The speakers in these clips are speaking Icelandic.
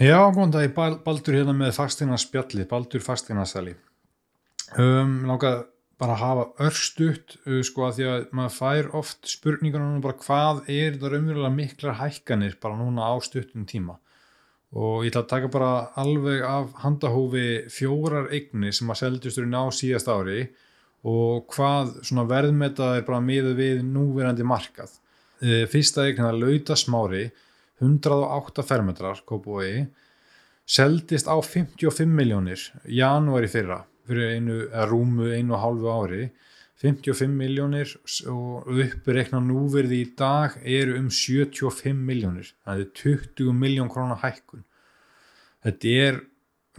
Já, góðan dag, Baldur hérna með fasteinaspjalli, Baldur fasteinarsali. Um, Láka bara að hafa örstutt, uh, sko að því að maður fær oft spurningar núna bara hvað er það raunverulega miklar hækkanir bara núna á stuttum tíma. Og ég ætla að taka bara alveg af handahófi fjórar eigni sem að seldjusturinn á síðast ári og hvað svona verðmetað er bara miða við núverandi markað. Uh, fyrsta eign er að lauta smári 108 fermetrar kópúi seldist á 55 miljónir janúari fyrra fyrir einu, rúmu einu og hálfu ári. 55 miljónir og uppreikna núverði í dag eru um 75 miljónir það er 20 miljón krónar hækkun. Þetta er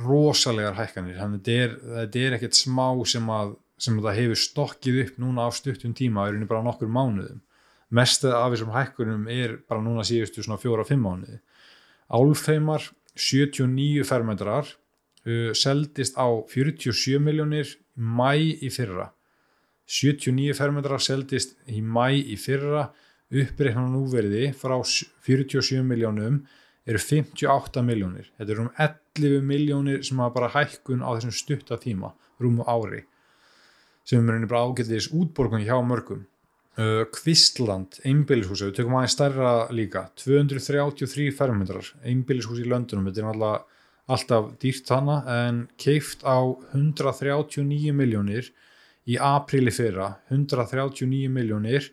rosalegar hækkanir. Þetta er, þetta er ekkert smá sem að sem það hefur stokkið upp núna á stuttum tíma er bara nokkur mánuðum mest af þessum hækkunum er bara núna síðustu svona fjóra-fimm mánuði. Álfheimar 79 fermetrar uh, seldist á 47 miljónir mæ í fyrra. 79 fermetrar seldist í mæ í fyrra. Uppreikna núverði frá 47 miljónum eru 58 miljónir þetta er um 11 miljónir sem hafa bara hækkun á þessum stutta tíma rúmu ári sem er bara ágættis útborgun hjá mörgum Kvistland, einbillishús við tökum aðeins stærra líka. 233 fermetrar, einbillishús í Löndunum. Þetta er alltaf, alltaf dýrt hana en keift á 139 miljónir í apríli fyrra. 139 miljónir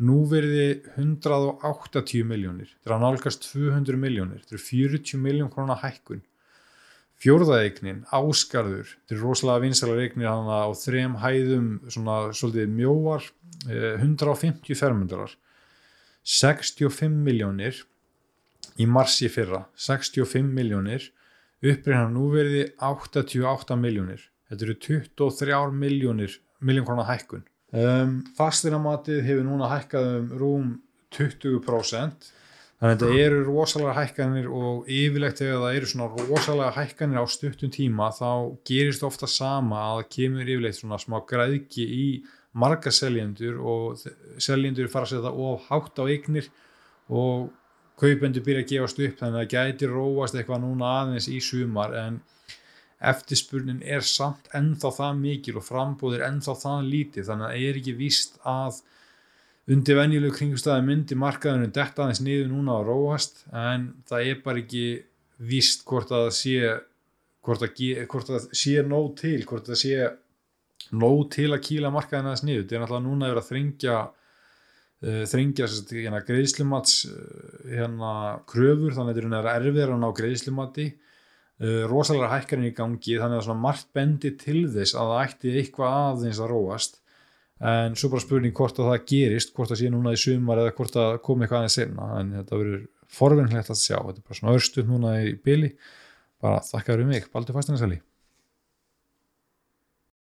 nú verði 180 miljónir þetta er að nálgast 200 miljónir þetta er 40 miljón krónar hækkun. Fjórðaeignin, áskarður þetta er rosalega vinsalega eignir á þrem hæðum svona svolítið mjóar 150 fermundrar 65 miljónir í marsi fyrra. 65 miljónir upprýðan núverði 88 miljónir þetta eru 23 miljónir miljón konar hækkun. Um, fastinamatið hefur núna hækkað um rúm 20% þannig að þetta eru rosalega hækkanir og yfirlegt þegar það eru svona rosalega hækkanir á stuttum tíma þá gerist ofta sama að það kemur yfirlegt svona smá græðki í marga seljendur og seljendur fara að setja of hátt á eignir og kaupendur byrja að gefast upp þannig að það gæti róast eitthvað núna aðeins í sumar en eftirspurnin er samt ennþá það mikil og frambóðir ennþá það lítið þannig að það er ekki víst að undir venjulegu kringustæði myndi markaðunum detta aðeins niður núna að róast en það er bara ekki víst hvort að það sé hvort að, að sé nóg til hvort að það sé nóg til að kýla markaðina þess niður. Þetta er náttúrulega núna að þrengja uh, þrengja hérna, greiðslumats uh, hérna, kröfur þannig að þetta er erfiðar að ná greiðslumati. Uh, rosalega hækkarinn í gangi þannig að margt bendi til þess að það ætti eitthvað aðeins að róast. En svo bara spurning hvort að það gerist hvort að sé núna í sumar eða hvort að komi eitthvað aðeins senna en þetta verður forvinnlegt að sjá. Þetta er bara svona örstuð núna í byli bara þakka fyrir mig, Baldur Fastinsæli